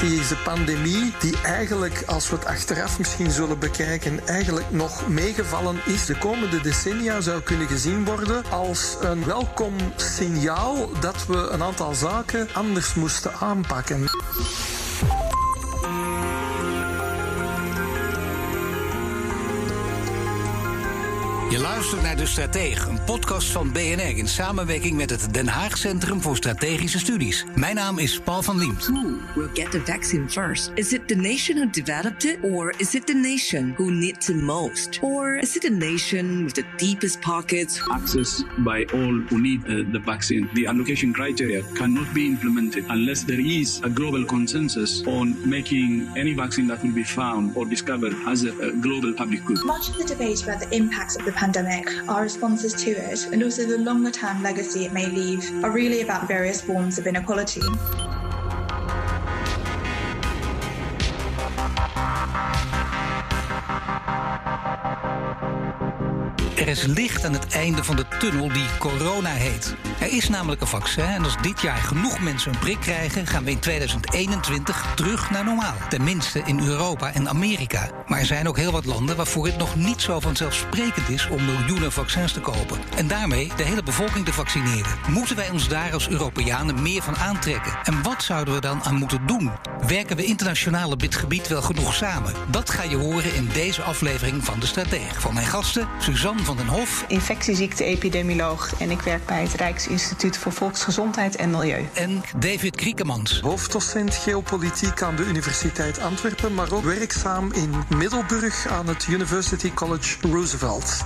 Deze pandemie, die eigenlijk, als we het achteraf misschien zullen bekijken, eigenlijk nog meegevallen is, de komende decennia zou kunnen gezien worden als een welkom signaal dat we een aantal zaken anders moesten aanpakken. Luistert naar De Stratege, een podcast van BNR in samenwerking met het Den Haag Centrum voor Strategische Studies. Mijn naam is Paul van Liemt. Who will get the vaccine first? Is it the nation who developed it, or is it the nation who needs it most? Or is it the nation with the deepest pockets? access by all who need uh, the vaccine. The allocation criteria cannot be implemented unless there is a global consensus on making any vaccine that will be found or discovered as a, a global public good. Much of the debate about the impacts of the pandemic, our responses to it, and also the longer term legacy it may leave are really about various forms of inequality. Licht aan het einde van de tunnel die corona heet. Er is namelijk een vaccin en als dit jaar genoeg mensen een prik krijgen, gaan we in 2021 terug naar normaal. Tenminste in Europa en Amerika. Maar er zijn ook heel wat landen waarvoor het nog niet zo vanzelfsprekend is om miljoenen vaccins te kopen. En daarmee de hele bevolking te vaccineren. Moeten wij ons daar als Europeanen meer van aantrekken? En wat zouden we dan aan moeten doen? Werken we internationaal op dit gebied wel genoeg samen? Dat ga je horen in deze aflevering van De Stratege. Van mijn gasten Suzanne van den Hof infectieziekte-epidemioloog en ik werk bij het Rijksinstituut voor Volksgezondheid en Milieu. en David Kriekemans. Hoofddocent geopolitiek aan de Universiteit Antwerpen, maar ook werkzaam in Middelburg aan het University College Roosevelt.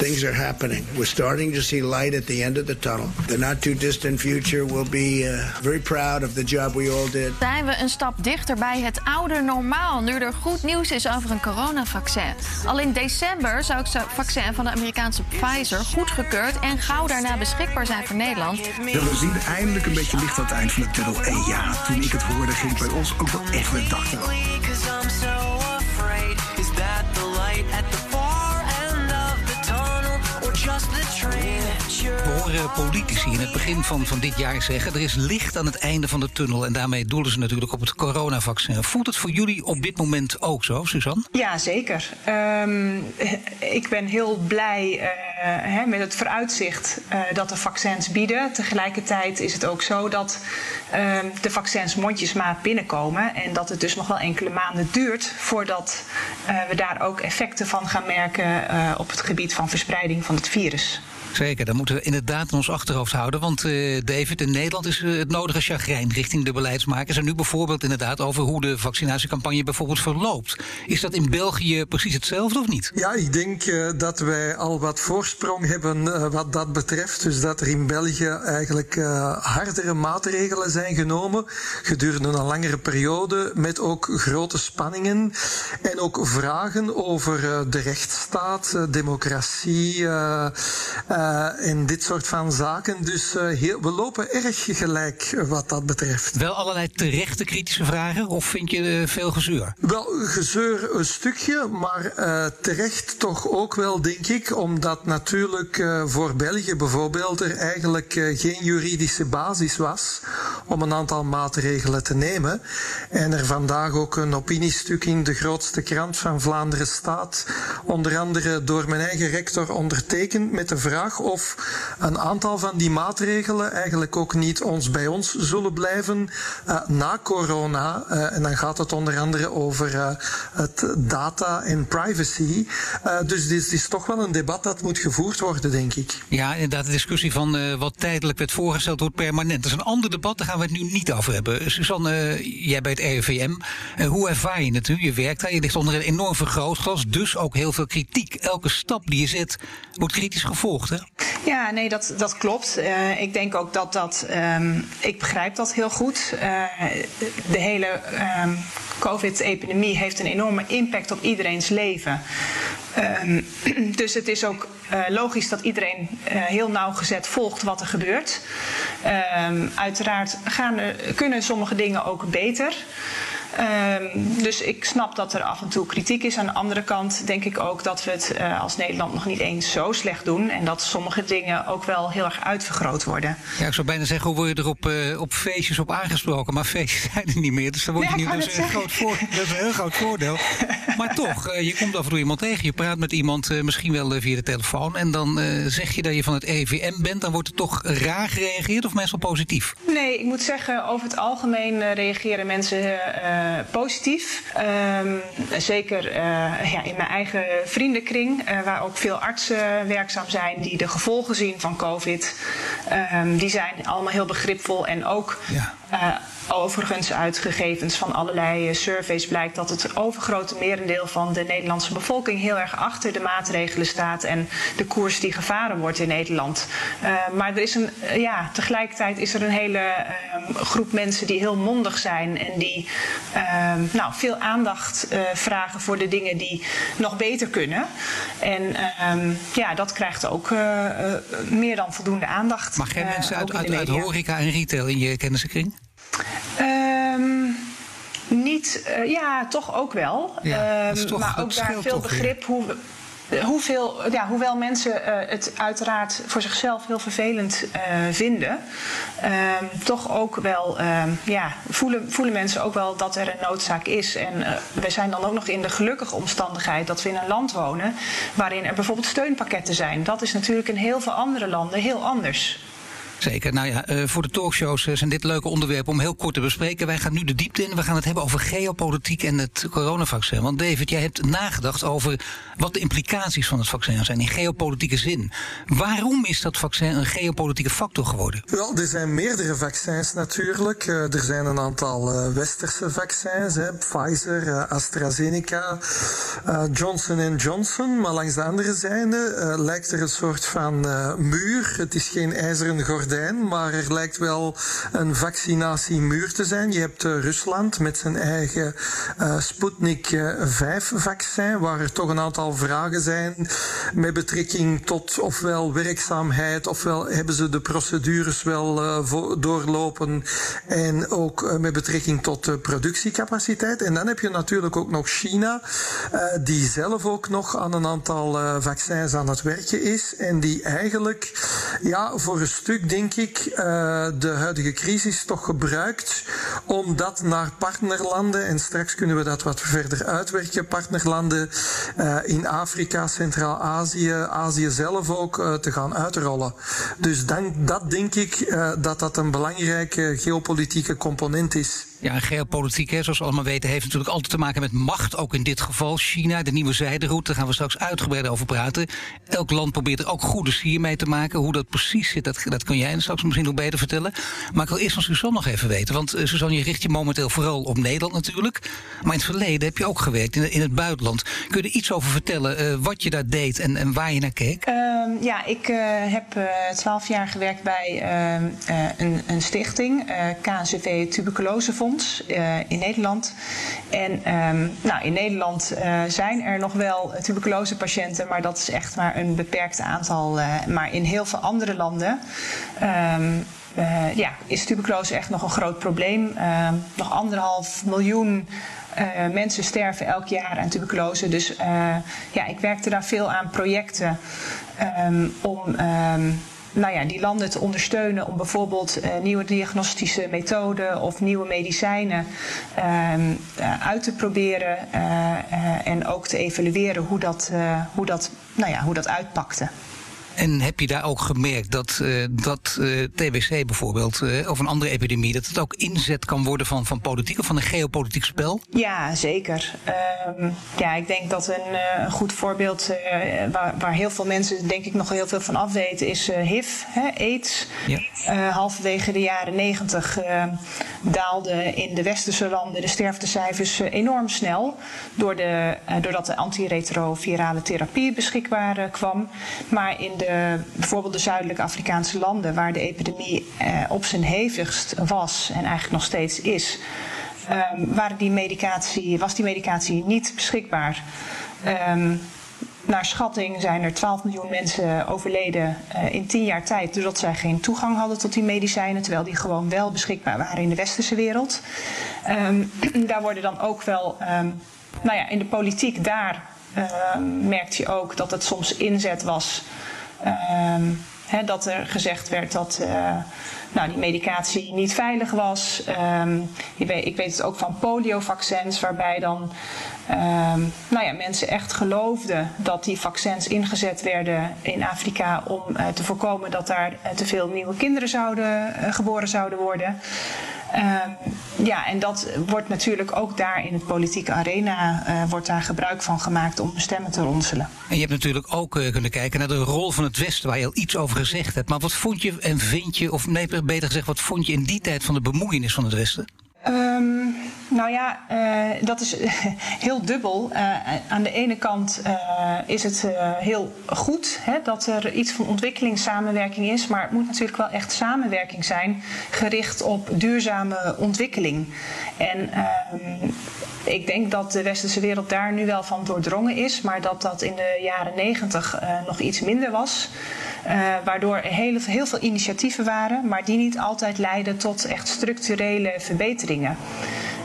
Things are happening. We're starting to see light at the end of the tunnel. The not too distant future will be uh, very proud of the job we all did. zijn we een stap dichter bij het oude normaal. Nu er goed nieuws is over een coronavaccin. Al in december zou het vaccin van de Amerikaanse Pfizer goedgekeurd en gauw daarna beschikbaar zijn voor Nederland. Ja, we zien eindelijk een beetje licht aan het eind van de tunnel. En ja, toen ik het hoorde, ging het bij ons ook wel echt met dag politici in het begin van, van dit jaar zeggen... er is licht aan het einde van de tunnel. En daarmee doelen ze natuurlijk op het coronavaccin. Voelt het voor jullie op dit moment ook zo, Suzanne? Ja, zeker. Ehm, ik ben heel blij eh, met het vooruitzicht eh, dat de vaccins bieden. Tegelijkertijd is het ook zo dat ehm, de vaccins mondjesmaat binnenkomen. En dat het dus nog wel enkele maanden duurt voordat eh, we daar ook effecten van gaan merken op het gebied van verspreiding van het virus. Zeker, dat moeten we inderdaad in ons achterhoofd houden. Want eh, David, in Nederland is eh, het nodige chagrijn richting de beleidsmakers. En nu bijvoorbeeld inderdaad over hoe de vaccinatiecampagne bijvoorbeeld verloopt. Is dat in België precies hetzelfde of niet? Ja, ik denk eh, dat wij al wat voorsprong hebben wat dat betreft. Dus dat er in België eigenlijk hardere maatregelen zijn genomen gedurende een langere periode. Met ook grote spanningen en ook vragen over de rechtsstaat, democratie eh, en dit soort van zaken. Dus eh, heel, we lopen erg gelijk eh, wat dat betreft. Wel allerlei terechte kritische vragen of vind je veel gezeur? Wel, gezeur een stukje, maar terecht toch ook wel, denk ik, omdat natuurlijk voor België bijvoorbeeld er eigenlijk geen juridische basis was om een aantal maatregelen te nemen. En er vandaag ook een opiniestuk in de grootste krant van Vlaanderen staat, onder andere door mijn eigen rector ondertekend met de vraag of een aantal van die maatregelen eigenlijk ook niet ons bij ons zullen blijven eh, na corona. Eh, en dan gaat het onder andere over eh, het data en privacy. Dus dit is toch wel een debat dat moet gevoerd worden, denk ik. Ja, inderdaad, de discussie van wat tijdelijk werd voorgesteld wordt permanent. Dat is een ander debat, daar gaan we het nu niet over hebben. Suzanne, jij bij het RIVM. hoe ervaar je het nu? Je werkt daar, je ligt onder een enorm vergrootglas, dus ook heel veel kritiek. Elke stap die je zet wordt kritisch gevolgd, hè? Ja, nee, dat, dat klopt. ik denk ook dat dat. Um, ik begrijp dat heel goed. de hele um, COVID-epidemie heeft een enorme impact op iedereen's leven. Um, dus het is ook uh, logisch dat iedereen heel nauwgezet volgt wat er gebeurt. Uiteraard gaan, kunnen sommige dingen ook beter. Um, dus ik snap dat er af en toe kritiek is. Aan de andere kant denk ik ook dat we het uh, als Nederland nog niet eens zo slecht doen. En dat sommige dingen ook wel heel erg uitvergroot worden. Ja, ik zou bijna zeggen, hoe word je er op, uh, op feestjes op aangesproken? Maar feestjes zijn er niet meer. Dus dan word je ja, niet. Dat is, een groot voor, dat is een heel groot voordeel. maar toch, uh, je komt af en toe iemand tegen. Je praat met iemand, misschien wel via de telefoon. En dan zeg je dat je van het EVM bent. Dan wordt er toch raar gereageerd of meestal positief? Nee, ik moet zeggen, over het algemeen reageren mensen positief. Um, zeker uh, ja, in mijn eigen vriendenkring, uh, waar ook veel artsen werkzaam zijn die de gevolgen zien van COVID. Um, die zijn allemaal heel begripvol en ook. Uh, Overigens uit gegevens van allerlei eh, surveys blijkt dat het overgrote merendeel van de Nederlandse bevolking heel erg achter de maatregelen staat en de koers die gevaren wordt in Nederland. Uh, maar er is een, uh, ja, tegelijkertijd is er een hele uh, groep mensen die heel mondig zijn en die ehm, nou, veel aandacht vragen voor de dingen die nog beter kunnen. En ehm, ja, dat krijgt ook meer dan voldoende aandacht. Mag geen mensen uit, uit, uit horeca en retail in je kennissenkring? Um, niet, uh, ja, toch ook wel. Ja, um, toch, maar ook daar veel begrip hoe, hoeveel, ja, hoewel mensen uh, het uiteraard voor zichzelf heel vervelend uh, vinden, uh, toch ook wel ja, voelen, voelen mensen ook wel dat er een noodzaak is. En we zijn dan ook nog in de gelukkige omstandigheid dat we in een land wonen waarin er bijvoorbeeld steunpakketten zijn. Dat is natuurlijk in heel veel andere landen heel anders. Zeker. Nou ja, uh, voor de talkshows uh, zijn dit leuke onderwerpen om heel kort te bespreken. Wij gaan nu de diepte in. We gaan het hebben over geopolitiek en het coronavaccin. Want David, jij hebt nagedacht over wat de implicaties van het vaccin zijn in geopolitieke zin. Waarom is dat vaccin een geopolitieke factor geworden? Wel, er zijn meerdere vaccins natuurlijk. Uh, er zijn een aantal westerse vaccins. Hè. Pfizer, AstraZeneca, Johnson Johnson. Maar langs de andere zijde lijkt er een soort van muur. Het is geen ijzeren gordijn maar er lijkt wel een vaccinatiemuur te zijn. Je hebt uh, Rusland met zijn eigen uh, Sputnik 5-vaccin, waar er toch een aantal vragen zijn met betrekking tot ofwel werkzaamheid, ofwel hebben ze de procedures wel doorlopen en ook met betrekking tot productiecapaciteit. En dan heb je natuurlijk ook nog China, die zelf ook nog aan een aantal vaccins aan het werken is en die eigenlijk ja, voor een stuk denk ik, uh, de huidige crisis toch gebruikt om dat naar partnerlanden, en straks kunnen we dat wat verder uitwerken, partnerlanden uh, in Afrika, Centraal-Azië, Azië zelf ook, uh, te gaan uitrollen. Dus dat denk ik dat dat een belangrijke geopolitieke component is. Ja, geopolitiek, hè, zoals we allemaal weten, heeft natuurlijk altijd te maken met macht. Ook in dit geval China, de nieuwe zijderoute, daar gaan we straks uitgebreid over praten. Elk land probeert er ook goede sier mee te maken. Hoe dat precies zit, dat, dat kun jij straks misschien nog beter vertellen. Maar ik wil eerst van Suzanne nog even weten. Want uh, Suzanne, je richt je momenteel vooral op Nederland natuurlijk. Maar in het verleden heb je ook gewerkt in, in het buitenland. Kun je er iets over vertellen, uh, wat je daar deed en, en waar je naar keek? Um, ja, ik uh, heb twaalf jaar gewerkt bij ehm, een, een, stichting, KNCV Tuberculosefonds. Uh, in Nederland. En um, nou, in Nederland uh, zijn er nog wel tuberculosepatiënten, maar dat is echt maar een beperkt aantal. Uh, maar in heel veel andere landen. Um, ja, is tuberculose echt nog een groot probleem. Ehm, nog anderhalf miljoen mensen sterven elk jaar aan tuberculose. Dus ja, ik werkte daar veel aan projecten om nou ja, die landen te ondersteunen om bijvoorbeeld uh, nieuwe diagnostische methoden of nieuwe medicijnen uh, uh, uit te proberen en ook te evalueren hoe dat, hoe dat, nou ja, hoe dat uitpakte. En heb je daar ook gemerkt dat, uh, dat uh, TBC bijvoorbeeld, uh, of een andere epidemie, dat het ook inzet kan worden van, van politiek of van een geopolitiek spel? Ja, zeker. Um, ja, ik denk dat een, een goed voorbeeld waar, waar heel veel mensen denk ik nog heel veel van afweten is HIV, hè, AIDS. Ja. halverwege de jaren negentig daalden in de westerse landen de sterftecijfers enorm snel. Door de, doordat de antiretrovirale therapie beschikbaar kwam. Maar in de, bijvoorbeeld de zuidelijke Afrikaanse landen, waar de epidemie eh, op zijn hevigst was en eigenlijk nog steeds is, um, waren die medicatie, was die medicatie niet beschikbaar. Um, naar schatting zijn er 12 miljoen mensen overleden uh, in 10 jaar tijd, doordat zij geen toegang hadden tot die medicijnen, terwijl die gewoon wel beschikbaar waren in de westerse wereld. Um, daar worden dan ook wel, nou ja, in de politiek daar merkte je ook dat het soms inzet was Um, dat er gezegd werd dat uh, nou, die medicatie niet veilig was. Um, weet, ik weet het ook van poliovaccins, waarbij dan um, nou ja, mensen echt geloofden dat die vaccins ingezet werden in Afrika om uh, te voorkomen dat daar uh, te veel nieuwe kinderen zouden, geboren zouden worden. Um, ja, en dat wordt natuurlijk ook daar in het politieke arena uh, wordt daar gebruik van gemaakt om stemmen te ronselen. En je hebt natuurlijk ook uh, kunnen kijken naar de rol van het Westen, waar je al iets over gezegd hebt. Maar wat vond je en vind je, of nee, beter gezegd, wat vond je in die tijd van de bemoeienis van het Westen? Um, nou ja, uh, dat is heel dubbel. Uh, aan de ene kant is het heel goed hè, dat er iets van ontwikkelingssamenwerking is, maar het moet natuurlijk wel echt samenwerking zijn gericht op duurzame ontwikkeling. En ehm, ik denk dat de westerse wereld daar nu wel van doordrongen is, maar dat dat in de jaren negentig nog iets minder was. Waardoor heel, heel veel initiatieven waren, maar die niet altijd leiden tot echt structurele verbeteringen.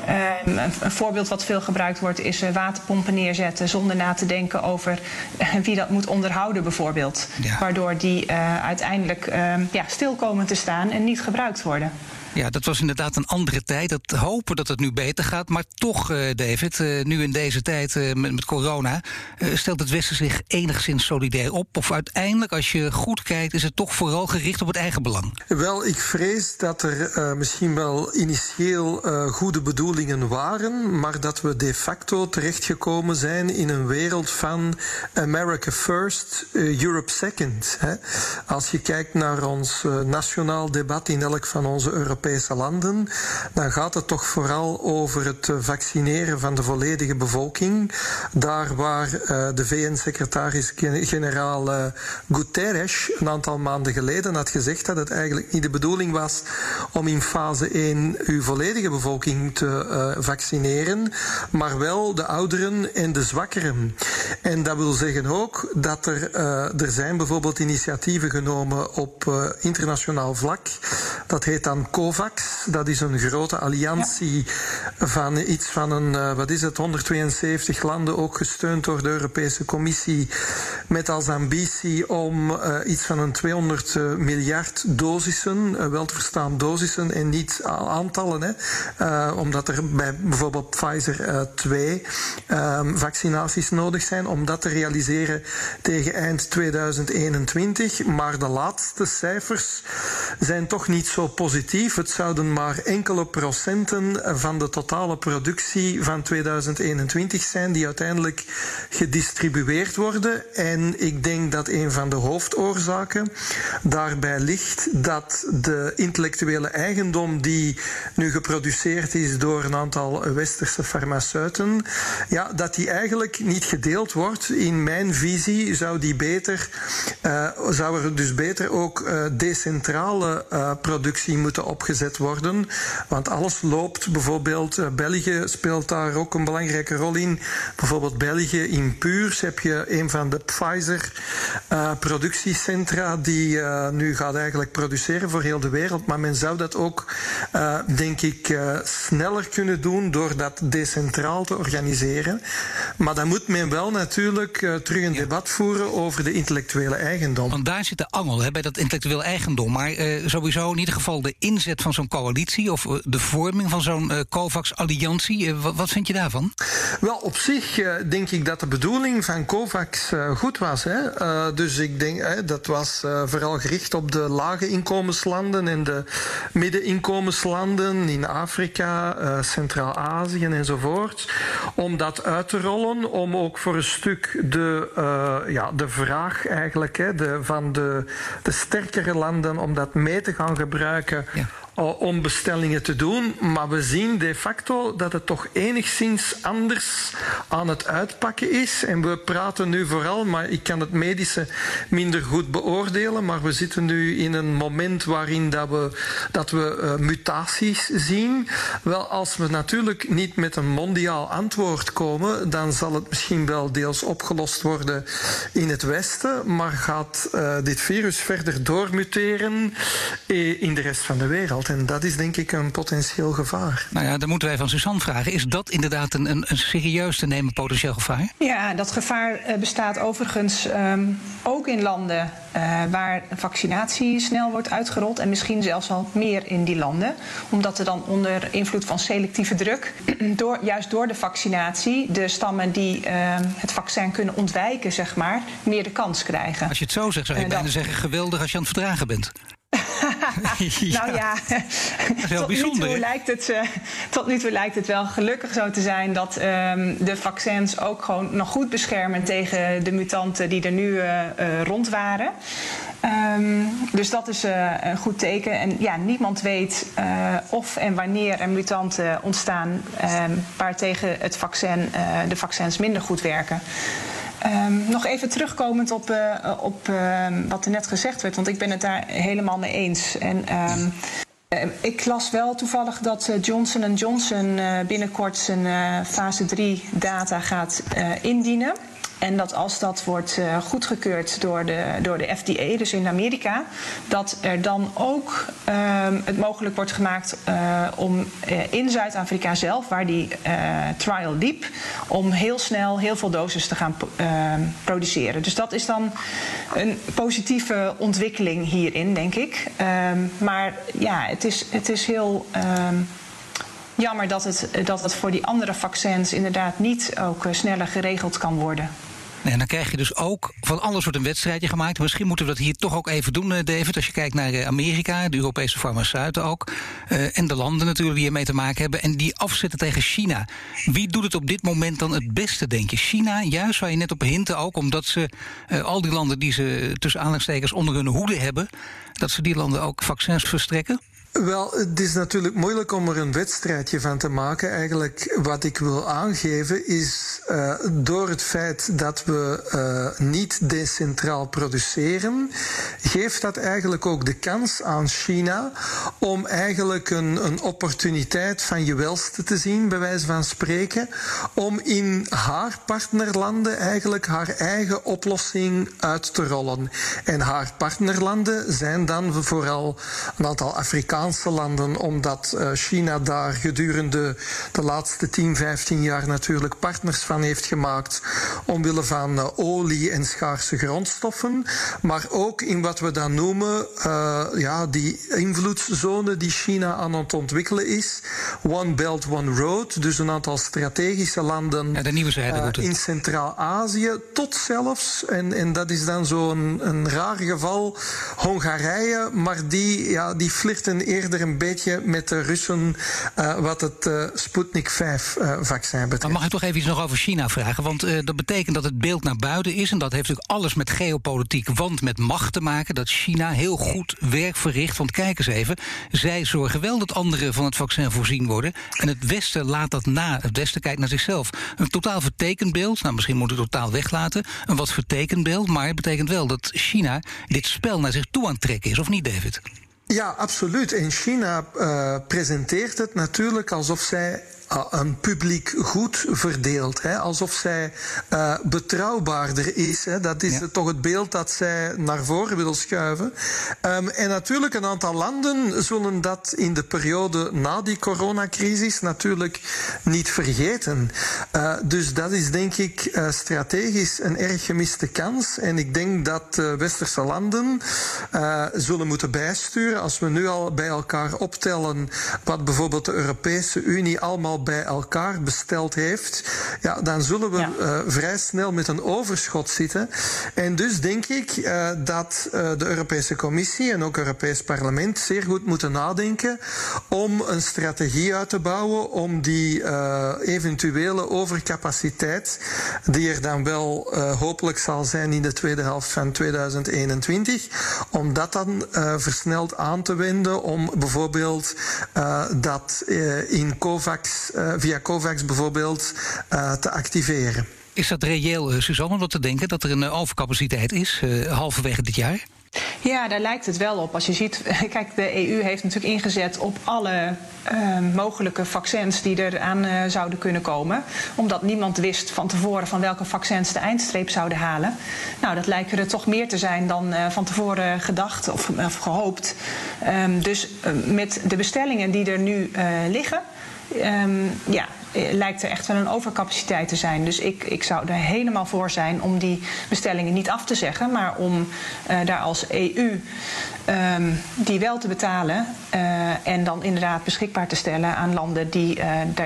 Um, een, een, voorbeeld wat veel gebruikt wordt is uh, waterpompen neerzetten zonder na te denken over uh, wie dat moet onderhouden bijvoorbeeld. Ja. Waardoor die uiteindelijk ja, stil komen te staan en niet gebruikt worden. Ja, dat was inderdaad een andere tijd. Dat hopen dat het nu beter gaat. Maar toch, uh, David, uh, nu in deze tijd met, met, corona, stelt het Westen zich enigszins solidair op? Of uiteindelijk, als je goed kijkt, is het toch vooral gericht op het eigen belang? Wel, ik vrees dat er misschien wel initieel goede bedoelingen waren, maar dat we de facto terechtgekomen zijn in een wereld van America first, Europe second. Hè? Als je kijkt naar ons nationaal debat in elk van onze Europese Europese landen, dan gaat het toch vooral over het vaccineren van de volledige bevolking. Daar waar uh, de VN-secretaris-generaal uh, Guterres een aantal maanden geleden had gezegd dat het eigenlijk niet de bedoeling was om in fase 1 uw volledige bevolking te vaccineren, maar wel de ouderen en de zwakkeren. En dat wil zeggen ook dat er, er zijn bijvoorbeeld initiatieven genomen op internationaal vlak. Dat heet dan COVID COVAX. Dat is een grote alliantie ja. van iets van een, uh, wat is het, 172 landen, ook gesteund door de Europese Commissie, met als ambitie om uh, iets van een 200 uh, miljard dosissen, wel te verstaan dosissen en niet aantallen, hè, omdat er bij bijvoorbeeld Pfizer twee um, vaccinaties nodig zijn, om dat te realiseren tegen eind 2021. Maar de laatste cijfers zijn toch niet zo positief. Het zouden maar enkele procenten van de totale productie van 2021 zijn die uiteindelijk gedistribueerd worden. En ik denk dat een van de hoofdoorzaken daarbij ligt dat de intellectuele eigendom die nu geproduceerd is door een aantal westerse farmaceuten, ja, dat die eigenlijk niet gedeeld wordt. In mijn visie zou die beter, uh, zou er dus beter ook uh, decentrale uh, productie moeten opgezet gezet worden. Want alles loopt. Bijvoorbeeld uh, België speelt daar ook een belangrijke rol in. Bijvoorbeeld België in Puurs heb je een van de Pfizer uh, productiecentra die uh, nu gaat eigenlijk produceren voor heel de wereld. Maar men zou dat ook, denk ik, sneller kunnen doen door dat decentraal te organiseren. Maar dan moet men wel natuurlijk terug een debat voeren over de intellectuele eigendom. Want daar zit de angel hè, bij dat intellectuele eigendom. Maar sowieso in ieder geval de inzet van zo'n coalitie of de vorming van zo'n COVAX-alliantie. wat vind je daarvan? Wel, op zich denk ik dat de bedoeling van COVAX goed was. Hè? dus ik denk dat was vooral gericht op de lage inkomenslanden en de middeninkomenslanden in Afrika, Centraal-Azië enzovoort. Om dat uit te rollen, om ook voor een stuk de, ja, de vraag eigenlijk hè, de, van de, de sterkere landen om dat mee te gaan gebruiken om bestellingen te doen. Maar we zien de facto dat het toch enigszins anders aan het uitpakken is. En we praten nu vooral, maar ik kan het medische minder goed beoordelen. Maar we zitten nu in een moment waarin dat we, dat we uh, mutaties zien. Wel, als we natuurlijk niet met een mondiaal antwoord komen, dan zal het misschien wel deels opgelost worden in het Westen. Maar gaat uh, dit virus verder doormuteren in de rest van de wereld? En dat is denk ik een potentieel gevaar. Nou ja, dan moeten wij van Suzanne vragen. Is dat inderdaad een, een, een serieus te nemen potentieel gevaar? Ja, dat gevaar eh, bestaat overigens um, ook in landen uh, waar vaccinatie snel wordt uitgerold. En misschien zelfs al meer in die landen. Omdat er dan onder invloed van selectieve druk, door, juist door de vaccinatie, de stammen die uh, het vaccin kunnen ontwijken, zeg maar, meer de kans krijgen. Als je het zo zegt, zou je uh, bijna zeggen geweldig als je aan het verdragen bent. Nou ja, tot, nu toe lijkt het, uh, tot nu toe lijkt het wel gelukkig zo te zijn dat um, de vaccins ook gewoon nog goed beschermen tegen de mutanten die er nu uh, uh, rond waren. Um, dus dat is een goed teken. En ja, niemand weet of en wanneer er mutanten ontstaan um, waartegen het vaccin, de vaccins minder goed werken. Um, nog even terugkomend op, uh, op uh, wat er net gezegd werd, want ik ben het daar helemaal mee eens. En um, uh, ik las wel toevallig dat Johnson Johnson binnenkort zijn fase 3 data gaat indienen. En dat als dat wordt uh, goedgekeurd door de, door de FDA, dus in Amerika, dat er dan ook uh, het mogelijk wordt gemaakt uh, om uh, in Zuid-Afrika zelf, waar die trial liep, om heel snel heel veel doses te gaan produceren. Dus dat is dan een positieve ontwikkeling hierin, denk ik. Um, maar ja, het is, het is heel. Jammer dat het, dat het voor die andere vaccins inderdaad niet ook sneller geregeld kan worden. En dan krijg je dus ook van alles wordt een wedstrijdje gemaakt. Misschien moeten we dat hier toch ook even doen, David. Als je kijkt naar Amerika, de Europese farmaceuten ook. Uh, en de landen natuurlijk die hiermee te maken hebben. En die afzetten tegen China. Wie doet het op dit moment dan het beste, denk je? China, juist waar je net op hinten ook. Omdat ze al die landen die ze tussen aanhalingstekens onder hun hoede hebben. Dat ze die landen ook vaccins verstrekken? Wel, het is natuurlijk moeilijk om er een wedstrijdje van te maken. Eigenlijk wat ik wil aangeven is uh, door het feit dat we uh, niet decentraal produceren, geeft dat eigenlijk ook de kans aan China om eigenlijk een, een opportuniteit van je welste te zien, bij wijze van spreken, om in haar partnerlanden eigenlijk haar eigen oplossing uit te rollen. En haar partnerlanden zijn dan vooral een aantal Afrikaanse landen, omdat China daar gedurende de laatste 10, 15 jaar natuurlijk partners van heeft gemaakt omwille van olie en schaarse grondstoffen, maar ook in wat we dan noemen uh, ja, die invloedszone die China aan het ontwikkelen is. One Belt, One Road, dus een aantal strategische landen ja, de nieuwe uh, in Centraal-Azië, tot zelfs, en, en dat is dan zo'n een raar geval, Hongarije, maar die, ja, die flirten eerder een beetje met de Russen uh, wat het uh, Sputnik 5 uh, vaccin betreft. Maar mag ik toch even iets nog over China vragen? Want dat betekent dat het beeld naar buiten is. En dat heeft natuurlijk alles met geopolitiek, want met macht te maken. Dat China heel goed werk verricht. Want kijk eens even, zij zorgen wel dat anderen van het vaccin voorzien worden. En het Westen laat dat na. Het Westen kijkt naar zichzelf. Een totaal vertekend beeld. Nou, misschien moet het totaal weglaten. Een wat vertekend beeld. Maar het betekent wel dat China dit spel naar zich toe aan het trekken is. Of niet, David? Ja, absoluut. En China uh, presenteert het natuurlijk alsof zij een publiek goed verdeelt. Hè, alsof zij uh, betrouwbaarder is. Hè. Dat is ja. toch het beeld dat zij naar voren wil schuiven. Um, en natuurlijk, een aantal landen zullen dat in de periode na die coronacrisis natuurlijk niet vergeten. Uh, dus dat is denk ik uh, strategisch een erg gemiste kans. En ik denk dat westerse landen zullen moeten bijsturen. Als we nu al bij elkaar optellen wat bijvoorbeeld de Europese Unie allemaal bij elkaar besteld heeft, ja, dan zullen we ja. uh, vrij snel met een overschot zitten. En dus denk ik uh, dat uh, de Europese Commissie en ook het Europees Parlement zeer goed moeten nadenken om een strategie uit te bouwen om die eventuele overcapaciteit, die er dan wel hopelijk zal zijn in de tweede helft van 2021, om dat dan versneld aan te wenden om bijvoorbeeld dat in COVAX, via COVAX bijvoorbeeld, te activeren. Is dat reëel, Suzanne, om te denken dat er een overcapaciteit is uh, halverwege dit jaar? Ja, daar lijkt het wel op. Als je ziet, kijk, de EU heeft natuurlijk ingezet op alle uh, mogelijke vaccins die er aan uh, zouden kunnen komen. Omdat niemand wist van tevoren van welke vaccins de eindstreep zouden halen. Nou, dat lijken er toch meer te zijn dan uh, van tevoren gedacht of, of gehoopt. Um, dus met de bestellingen die er nu liggen. Um, ja, lijkt er echt wel een overcapaciteit te zijn. Dus ik, ik zou er helemaal voor zijn om die bestellingen niet af te zeggen, maar om uh, daar als EU um, die wel te betalen uh, en dan inderdaad beschikbaar te stellen aan landen die,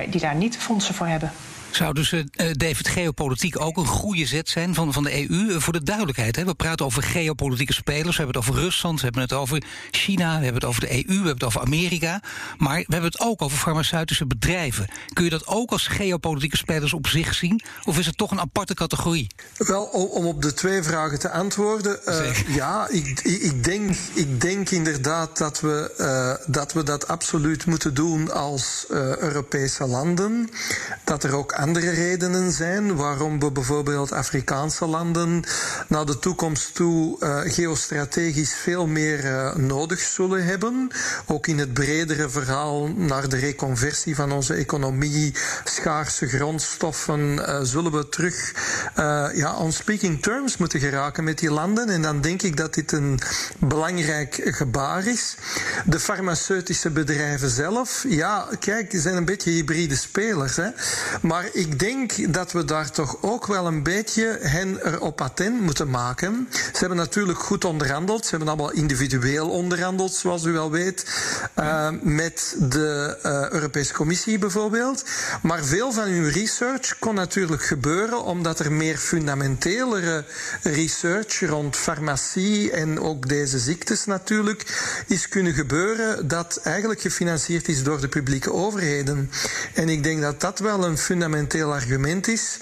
die daar niet fondsen voor hebben. Zou dus, uh, David, geopolitiek ook een goede zet zijn van, van de EU? Uh, voor de duidelijkheid, hè? we praten over geopolitieke spelers. We hebben het over Rusland, we hebben het over China, we hebben het over de EU, we hebben het over Amerika. Maar we hebben het ook over farmaceutische bedrijven. Kun je dat ook als geopolitieke spelers op zich zien? Of is het toch een aparte categorie? Wel, om op de twee vragen te antwoorden. Uh, ja, ik, ik, denk, ik denk inderdaad dat we, dat we dat absoluut moeten doen als Europese landen. Dat er ook andere redenen zijn waarom we bijvoorbeeld Afrikaanse landen naar de toekomst toe uh, geostrategisch veel meer uh, nodig zullen hebben. Ook in het bredere verhaal naar de reconversie van onze economie, schaarse grondstoffen, uh, zullen we terug ja, on speaking terms moeten geraken met die landen. En dan denk ik dat dit een belangrijk gebaar is. De farmaceutische bedrijven zelf, ja, kijk, die zijn een beetje hybride spelers. Hè. Maar ik denk dat we daar toch ook wel een beetje hen erop attent moeten maken. Ze hebben natuurlijk goed onderhandeld. Ze hebben allemaal individueel onderhandeld, zoals u wel weet, uh, met de uh, Europese Commissie bijvoorbeeld. Maar veel van hun research kon natuurlijk gebeuren omdat er meer fundamentelere research rond farmacie en ook deze ziektes natuurlijk is kunnen gebeuren dat eigenlijk gefinancierd is door de publieke overheden. En ik denk dat dat wel een fundamenteel argument is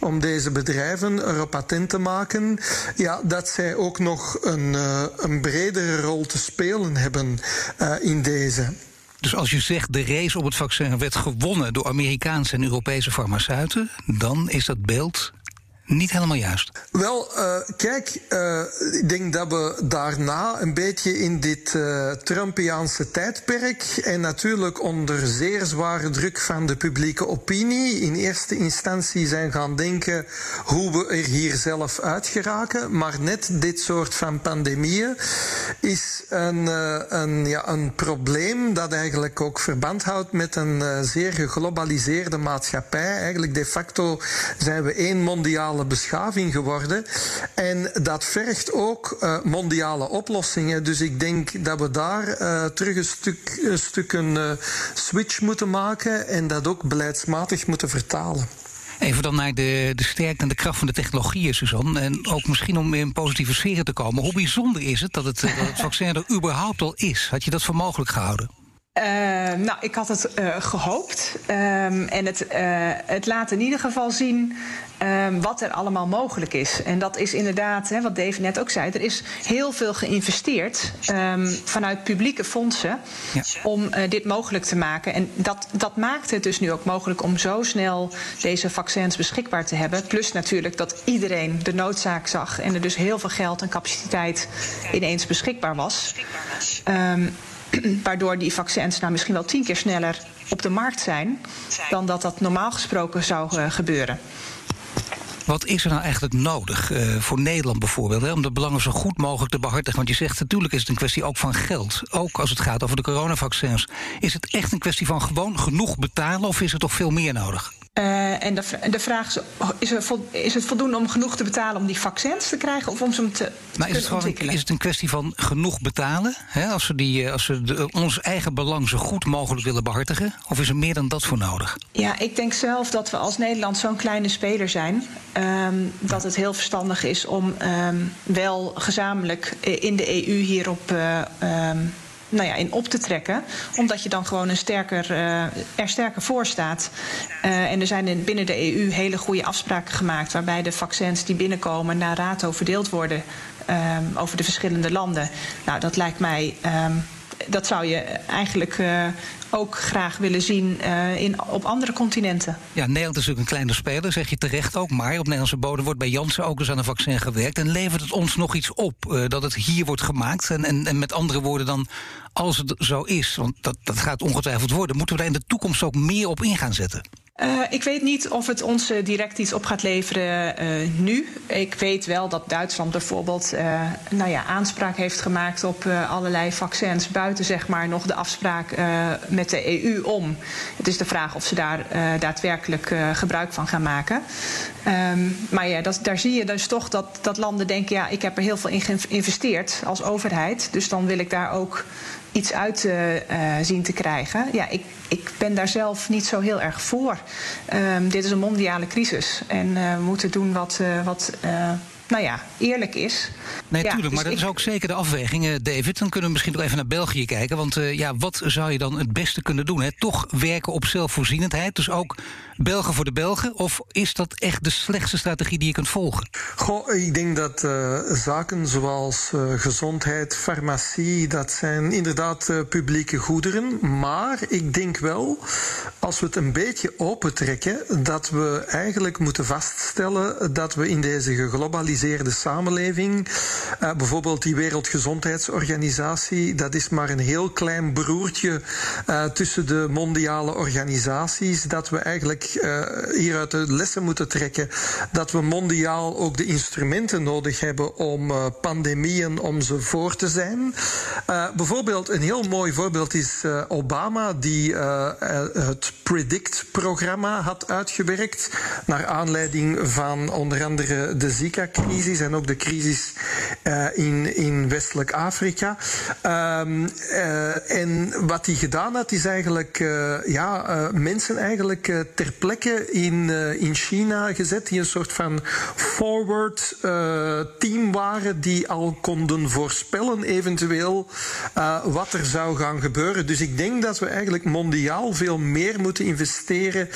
om deze bedrijven erop attent te maken ja, dat zij ook nog een, uh, een bredere rol te spelen hebben uh, in deze. Dus als je zegt de race op het vaccin werd gewonnen door Amerikaanse en Europese farmaceuten, dan is dat beeld niet helemaal juist. Wel, uh, kijk, uh, ik denk dat we daarna een beetje in dit uh, Trumpiaanse tijdperk en natuurlijk onder zeer zware druk van de publieke opinie in eerste instantie zijn gaan denken hoe we er hier zelf uit geraken. Maar net dit soort van pandemieën is een, een, ja, een probleem dat eigenlijk ook verband houdt met een zeer geglobaliseerde maatschappij. Eigenlijk de facto zijn we één mondiale beschaving geworden. En dat vergt ook uh, mondiale oplossingen. Dus ik denk dat we daar uh, terug een stuk een, stuk een uh, switch moeten maken en dat ook beleidsmatig moeten vertalen. Even dan naar de, de sterkte en de kracht van de technologieën, Suzanne. En ook misschien om in positieve sferen te komen. Hoe bijzonder is het dat het, dat het vaccin er überhaupt al is? Had je dat voor mogelijk gehouden? Uh, nou, ik had het uh, gehoopt. Um, en het, uh, het laat in ieder geval zien um, wat er allemaal mogelijk is. En dat is inderdaad, hè, wat Dave net ook zei, er is heel veel geïnvesteerd um, vanuit publieke fondsen ja. om dit mogelijk te maken. En dat, dat maakt het dus nu ook mogelijk om zo snel deze vaccins beschikbaar te hebben. Plus natuurlijk dat iedereen de noodzaak zag en er dus heel veel geld en capaciteit ineens beschikbaar was. waardoor die vaccins nou misschien wel tien keer sneller op de markt zijn dan dat dat normaal gesproken zou uh, gebeuren. Wat is er nou eigenlijk nodig uh, voor Nederland bijvoorbeeld... Hè, om de belangen zo goed mogelijk te behartigen? Want je zegt natuurlijk is het een kwestie ook van geld. Ook als het gaat over de coronavaccins. Is het echt een kwestie van gewoon genoeg betalen... of is er toch veel meer nodig? Uh, en de, de, vraag is: is, er het voldoende om genoeg te betalen om die vaccins te krijgen of om ze te, nou, is, het gewoon, is het een kwestie van genoeg betalen? Hè, als we, die, als we de, ons eigen belang zo goed mogelijk willen behartigen? Of is er meer dan dat voor nodig? Ja, ik denk zelf dat we als Nederland zo'n kleine speler zijn. Um, dat het heel verstandig is om um, wel gezamenlijk in de EU hierop. Uh, um, nou ja, in op te trekken. Omdat je dan gewoon een sterker, uh, er sterker voor staat. Uh, en er zijn in, binnen de EU hele goede afspraken gemaakt. waarbij de vaccins die binnenkomen naar RATO verdeeld worden. Um, over de verschillende landen. Nou, dat lijkt mij. Um, dat zou je eigenlijk uh, ook graag willen zien uh, in, op andere continenten. Ja, Nederland is natuurlijk een kleine speler, zeg je terecht ook. Maar op Nederlandse bodem wordt bij Janssen ook eens aan een vaccin gewerkt. En levert het ons nog iets op uh, dat het hier wordt gemaakt? En, en, en met andere woorden dan, als het zo is, want dat, dat gaat ongetwijfeld worden... moeten we daar in de toekomst ook meer op in gaan zetten? Uh, ik weet niet of het ons uh, direct iets op gaat leveren uh, nu. Ik weet wel dat Duitsland bijvoorbeeld nou ja, aanspraak heeft gemaakt op allerlei vaccins buiten zeg maar, nog de afspraak met de EU om. Het is de vraag of ze daar daadwerkelijk gebruik van gaan maken. Um, maar ja, dat, daar zie je dus toch dat, dat landen denken: ja, ik heb er heel veel in geïnvesteerd als overheid. Dus dan wil ik daar ook iets uit uh, zien te krijgen. Ja, ik, ik ben daar zelf niet zo heel erg voor. Um, dit is een mondiale crisis en uh, we moeten doen wat, uh, wat nou ja, eerlijk is. Nee, ja, tuurlijk, dus maar dat ik... is ook zeker de afweging, uh, David. Dan kunnen we misschien nog even naar België kijken. Want uh, ja, wat zou je dan het beste kunnen doen? Hè? Toch werken op zelfvoorzienendheid, dus ook Belgen voor de Belgen? Of is dat echt de slechtste strategie die je kunt volgen? Goh, ik denk dat uh, zaken zoals gezondheid, farmacie, dat zijn inderdaad publieke goederen. Maar ik denk wel, als we het een beetje opentrekken, dat we eigenlijk moeten vaststellen dat we in deze geglobaliseerde samenleving. Uh, bijvoorbeeld die Wereldgezondheidsorganisatie, dat is maar een heel klein broertje uh, tussen de mondiale organisaties. Dat we eigenlijk uh, hieruit de lessen moeten trekken dat we mondiaal ook de instrumenten nodig hebben om pandemieën, om ze voor te zijn. bijvoorbeeld, een heel mooi voorbeeld is Obama, die het Predict-programma had uitgewerkt. Naar aanleiding van onder andere de Zika-crisis crisis en ook de crisis uh, in, in Westelijk Afrika. Um, uh, en wat hij gedaan had, is eigenlijk uh, ja, mensen eigenlijk ter plekke in, in China gezet, die een soort van forward team waren, die al konden voorspellen eventueel wat er zou gaan gebeuren. Dus ik denk dat we eigenlijk mondiaal veel meer moeten investeren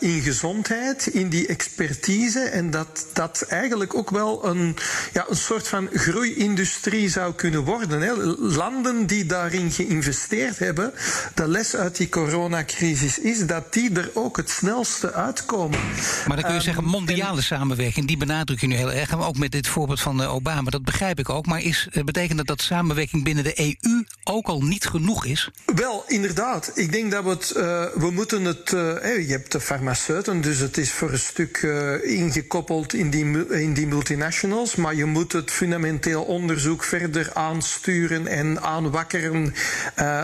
in gezondheid, in die expertise en dat dat eigenlijk ook wel een, ja, een soort van groeiindustrie zou kunnen worden. Hè. Landen die daarin geïnvesteerd hebben, de les uit die coronacrisis is dat die er ook het snelste uitkomen. Maar dan kun je Um, zeggen mondiale samenwerking, die benadruk je nu heel erg. Ook met dit voorbeeld van uh, Obama, dat begrijp ik ook. Maar is, uh, betekent dat dat samenwerking binnen de EU ook al niet genoeg is? Wel, inderdaad. Ik denk dat we het. Uh, we moeten het. Uh, je hebt de farmaceuten, dus het is voor een stuk uh, ingekoppeld in die, in die multinationals. Maar je moet het fundamenteel onderzoek verder aansturen en aanwakkeren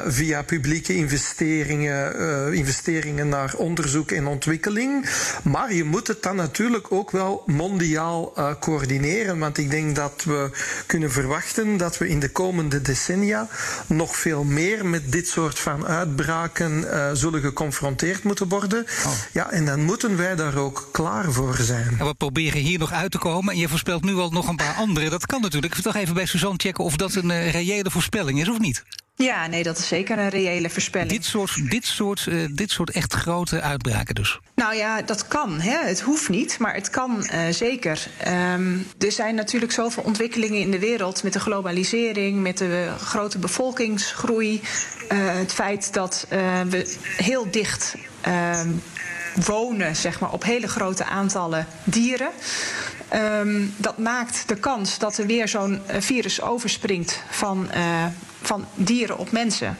via publieke investeringen, investeringen naar onderzoek en ontwikkeling. Maar je moet het dan natuurlijk ook wel mondiaal coördineren. Want ik denk dat we kunnen verwachten dat we in de komende decennia nog veel meer met dit soort van uitbraken zullen geconfronteerd moeten worden. Oh. Ja, en dan moeten wij daar ook klaar voor zijn. En we proberen hier nog uit te komen. Je voorspelt nu al nog een paar andere. Dat kan natuurlijk. Ik wil toch even bij Suzanne checken of dat een uh, reële voorspelling is of niet. Ja, nee, dat is zeker een reële voorspelling. Dit soort, dit soort, uh, dit soort echt grote uitbraken dus? Nou ja, dat kan. Hè. Het hoeft niet, maar het kan uh, zeker. Um, er zijn natuurlijk zoveel ontwikkelingen in de wereld... met de globalisering, met de grote bevolkingsgroei... Het feit dat we heel dicht wonen zeg maar, op hele grote aantallen dieren... Um, dat maakt de kans dat er weer zo'n virus overspringt van uh, van dieren op mensen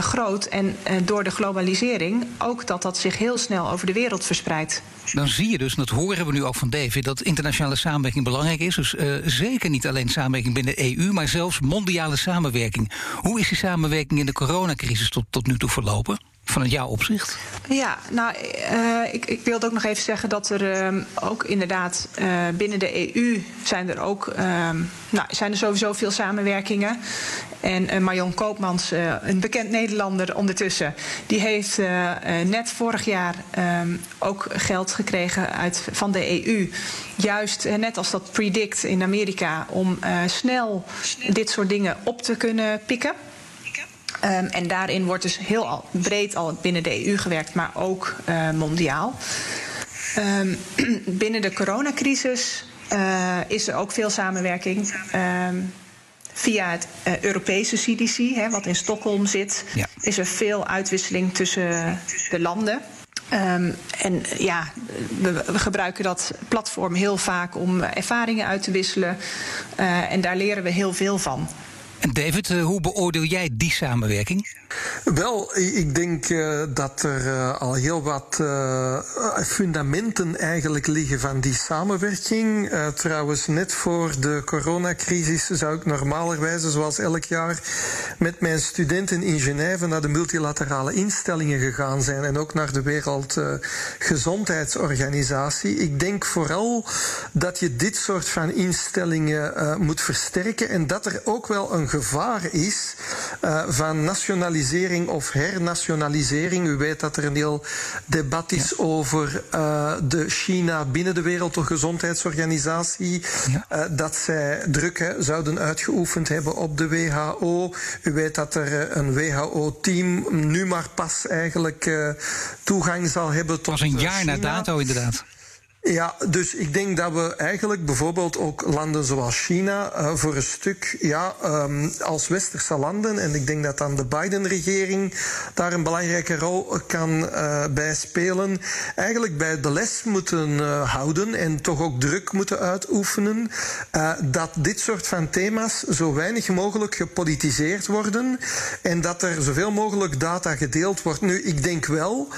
groot. En door de globalisering ook dat dat zich heel snel over de wereld verspreidt. Dan zie je dus, en dat horen we nu ook van David, dat internationale samenwerking belangrijk is. Dus zeker niet alleen samenwerking binnen de EU, maar zelfs mondiale samenwerking. Hoe is die samenwerking in de coronacrisis tot, tot nu toe verlopen? Vanuit jouw opzicht? Ja, nou, uh, ik, ik wilde ook nog even zeggen dat er uh, ook inderdaad uh, binnen de EU zijn er ook ehm, nou, zijn er sowieso veel samenwerkingen. En Marion Koopmans, een bekend Nederlander ondertussen, die heeft net vorig jaar ehm, ook geld gekregen uit, van de EU. Juist net als dat Predict in Amerika, om snel dit soort dingen op te kunnen pikken. Um, en daarin wordt dus heel al, breed al binnen de EU gewerkt, maar ook uh, mondiaal. Um, binnen de coronacrisis uh, is er ook veel samenwerking. Um, via het uh, Europese CDC, hè, wat in Stockholm zit, ja. is er veel uitwisseling tussen de landen. Um, en ja, we, we, gebruiken dat platform heel vaak om ervaringen uit te wisselen. Uh, en daar leren we heel veel van. David, eh, hoe beoordeel jij die samenwerking? Wel, ik denk uh, dat er uh, al heel wat fundamenten eigenlijk liggen van die samenwerking. trouwens, net voor de coronacrisis zou ik normalerwijze, zoals elk jaar, met mijn studenten in Genève naar de multilaterale instellingen gegaan zijn en ook naar de Wereldgezondheidsorganisatie. Ik denk vooral dat je dit soort van instellingen moet versterken en dat er ook wel een gevaar is van nationalisering of hernationalisering. U weet dat er een heel debat is ja. over uh, de China binnen de Wereldgezondheidsorganisatie. Ja. Uh, dat zij druk zouden uitgeoefend hebben op de WHO. U weet dat er een WHO-team nu maar pas eigenlijk toegang zal hebben tot. Dat was een jaar na dato, inderdaad. Ja, dus ik denk dat we eigenlijk bijvoorbeeld ook landen zoals China uh, voor een stuk ja, um, als westerse landen, en ik denk dat dan de Biden-regering daar een belangrijke rol kan uh, bij spelen, eigenlijk bij de les moeten uh, houden en toch ook druk moeten uitoefenen dat dit soort van thema's zo weinig mogelijk gepolitiseerd worden en dat er zoveel mogelijk data gedeeld wordt. Nu, ik denk wel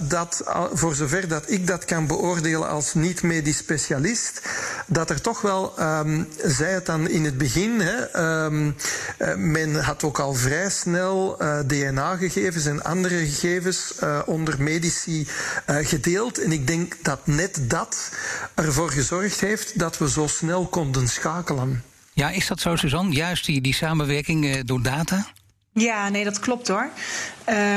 dat voor zover dat ik dat kan beoordelen als niet-medisch specialist, dat er toch wel, um, zei het dan in het begin, hè, um, uh, men had ook al vrij snel uh, DNA-gegevens en andere gegevens uh, onder medici gedeeld. En ik denk dat net dat ervoor gezorgd heeft dat we zo snel konden schakelen. Ja, is dat zo, Suzanne? Juist die, die samenwerking door data? Ja, nee, dat klopt hoor.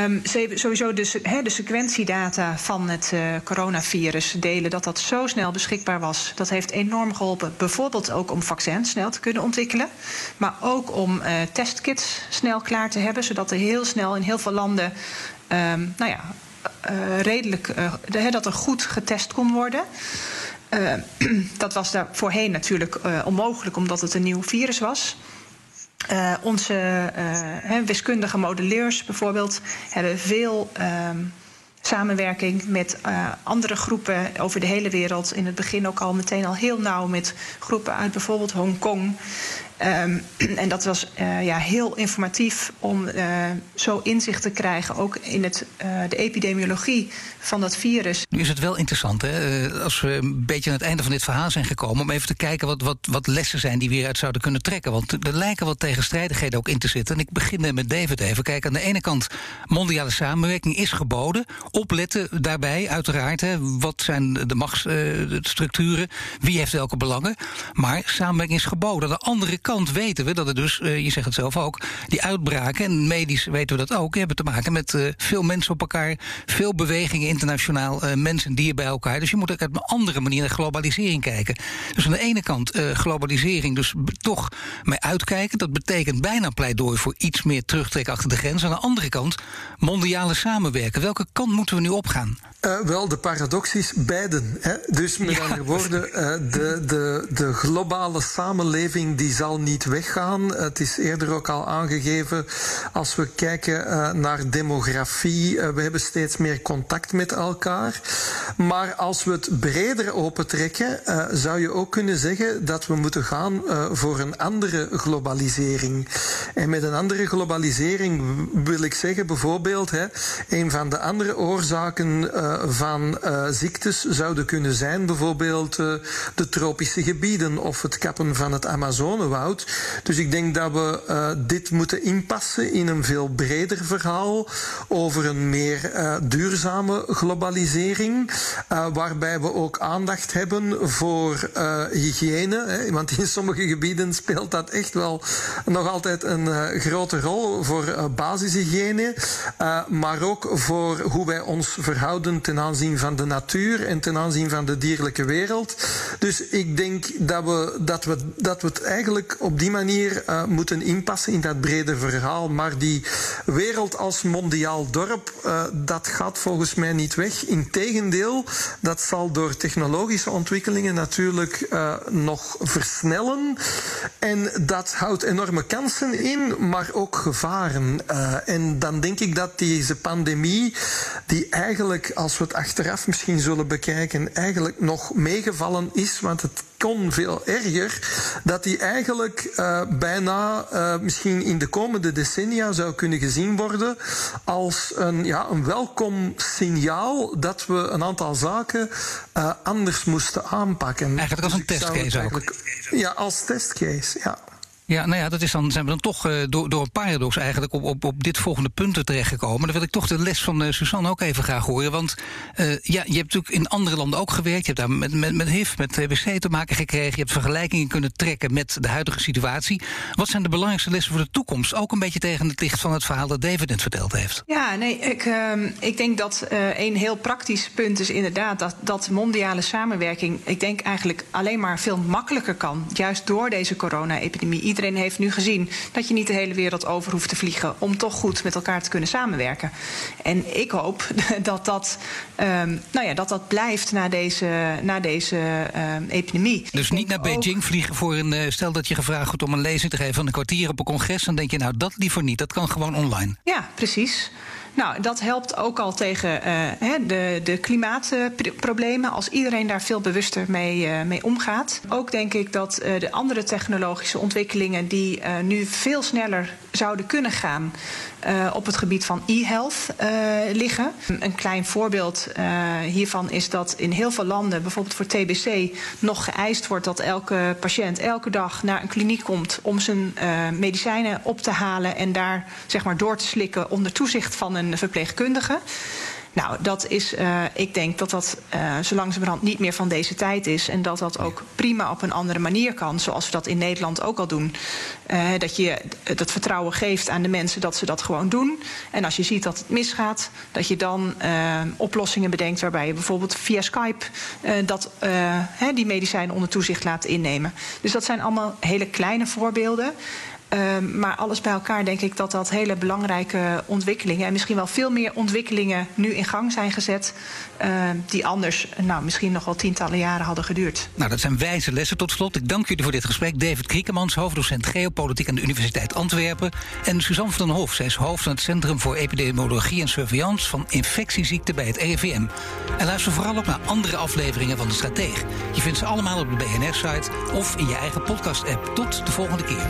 Um, sowieso de, de sequentiedata van het uh, coronavirus delen, dat dat zo snel beschikbaar was, dat heeft enorm geholpen. Bijvoorbeeld ook om vaccins snel te kunnen ontwikkelen, maar ook om uh, testkits snel klaar te hebben, zodat er heel snel in heel veel landen, um, nou ja, uh, redelijk, de, dat er goed getest kon worden. dat was daar voorheen natuurlijk onmogelijk, omdat het een nieuw virus was. Uh, onze uh, wiskundige modelleurs bijvoorbeeld hebben veel uh, samenwerking met uh, andere groepen over de hele wereld. In het begin ook al meteen al heel nauw met groepen uit bijvoorbeeld Hongkong. Um, en dat was uh, ja, heel informatief om uh, zo inzicht te krijgen, ook in het, uh, de epidemiologie van dat virus. Nu is het wel interessant, hè? als we een beetje aan het einde van dit verhaal zijn gekomen, om even te kijken wat, wat, wat lessen zijn die we hieruit zouden kunnen trekken. Want er lijken wat tegenstrijdigheden ook in te zitten. En ik begin met David even. Kijk, aan de ene kant, mondiale samenwerking is geboden. Opletten daarbij, uiteraard. Hè, wat zijn de machtsstructuren? Wie heeft welke belangen? Maar samenwerking is geboden. Aan de andere kant weten we dat er dus, uh, je zegt het zelf ook, die uitbraken, en medisch weten we dat ook, hebben te maken met uh, veel mensen op elkaar, veel bewegingen internationaal, uh, mensen en dieren bij elkaar. Dus je moet ook op een andere manier naar globalisering kijken. Dus aan de ene kant globalisering, dus toch mee uitkijken. Dat betekent bijna pleidooi voor iets meer terugtrekken achter de grens. Aan de andere kant mondiale samenwerken. Welke kant moeten we nu opgaan? Uh, wel, de paradox is beiden. Hè? Dus met ja. andere woorden, uh, de, de, de globale samenleving die zal niet weggaan. Het is eerder ook al aangegeven als we kijken uh, naar demografie. Uh, we hebben steeds meer contact met elkaar. Maar als we het breder opentrekken, uh, zou je ook kunnen zeggen dat we moeten gaan voor een andere globalisering. En met een andere globalisering wil ik zeggen bijvoorbeeld, hè, een van de andere oorzaken van ziektes zouden kunnen zijn bijvoorbeeld de tropische gebieden of het kappen van het Amazonewoud. Dus ik denk dat we uh, dit moeten inpassen in een veel breder verhaal over een meer uh, duurzame globalisering, uh, waarbij we ook aandacht hebben voor hygiëne. Hè, want in sommige gebieden speelt dat echt wel nog altijd een grote rol voor basishygiëne, maar ook voor hoe wij ons verhouden ten aanzien van de natuur en ten aanzien van de dierlijke wereld. Dus ik denk dat we, dat we, dat we het eigenlijk op die manier uh, moeten inpassen in dat brede verhaal. Maar die wereld als mondiaal dorp, uh, dat gaat volgens mij niet weg. Integendeel, dat zal door technologische ontwikkelingen natuurlijk uh, nog versnellen. En dat houdt enorme kansen in, maar ook gevaren. en dan denk ik dat deze pandemie, die eigenlijk, als we het achteraf misschien zullen bekijken, eigenlijk nog meegevallen is, want het kon veel erger, dat die eigenlijk uh, bijna uh, misschien in de komende decennia zou kunnen gezien worden als een, ja, een welkom signaal dat we een aantal zaken uh, anders moesten aanpakken. Eigenlijk als een testcase ook. Ja, als testcase, ja. Ja, nou ja, dat is dan, zijn we dan toch uh, door, door een paradox eigenlijk op, op, op dit volgende punt terechtgekomen. Dan wil ik toch de les van uh, Suzanne ook even graag horen. Want uh, ja, je hebt natuurlijk in andere landen ook gewerkt. Je hebt daar met, met, met HIV, met TBC te maken gekregen. Je hebt vergelijkingen kunnen trekken met de huidige situatie. Wat zijn de belangrijkste lessen voor de toekomst? Ook een beetje tegen het licht van het verhaal dat David net verteld heeft. Ja, nee, ik, uh, ik denk dat een heel praktisch punt is inderdaad dat, dat mondiale samenwerking, ik denk eigenlijk alleen maar veel makkelijker kan. Juist door deze corona-epidemie iedereen heeft nu gezien dat je niet de hele wereld over hoeft te vliegen om toch goed met elkaar te kunnen samenwerken. En ik hoop dat dat, um, nou ja, dat, dat blijft na deze, na deze um, epidemie. Dus niet naar Beijing vliegen voor een. Uh, stel dat je gevraagd wordt om een lezing te geven van een kwartier op een congres. Dan denk je, nou dat liever niet. Dat kan gewoon online. Ja, precies. Nou, dat helpt ook al tegen uh, de, de klimaatproblemen. Als iedereen daar veel bewuster mee, uh, mee omgaat. Ook denk ik dat uh, de andere technologische ontwikkelingen die nu veel sneller zouden kunnen gaan op het gebied van e-health liggen. Een klein voorbeeld hiervan is dat in heel veel landen, bijvoorbeeld voor TBC, nog geëist wordt dat elke patiënt elke dag naar een kliniek komt om zijn medicijnen op te halen en daar zeg maar door te slikken onder toezicht van een verpleegkundige. Nou, dat is, uh, ik denk dat dat uh, zo langzamerhand niet meer van deze tijd is. En dat dat ook prima op een andere manier kan. Zoals we dat in Nederland ook al doen. Uh, dat je dat vertrouwen geeft aan de mensen dat ze dat gewoon doen. En als je ziet dat het misgaat, dat je dan oplossingen bedenkt. Waarbij je bijvoorbeeld via Skype dat, die medicijnen onder toezicht laat innemen. Dus dat zijn allemaal hele kleine voorbeelden. Uh, maar alles bij elkaar denk ik dat dat hele belangrijke ontwikkelingen... en misschien wel veel meer ontwikkelingen nu in gang zijn gezet... Uh, die anders nou, misschien nog wel tientallen jaren hadden geduurd. Nou, dat zijn wijze lessen tot slot. Ik dank jullie voor dit gesprek. David Kriekemans, hoofddocent geopolitiek aan de Universiteit Antwerpen... en Suzanne van den Hof, zij is hoofd van het Centrum voor Epidemiologie en Surveillance... van infectieziekten bij het EVM. En luister vooral ook naar andere afleveringen van De Strateeg. Je vindt ze allemaal op de BNR-site of in je eigen podcast-app. Tot de volgende keer.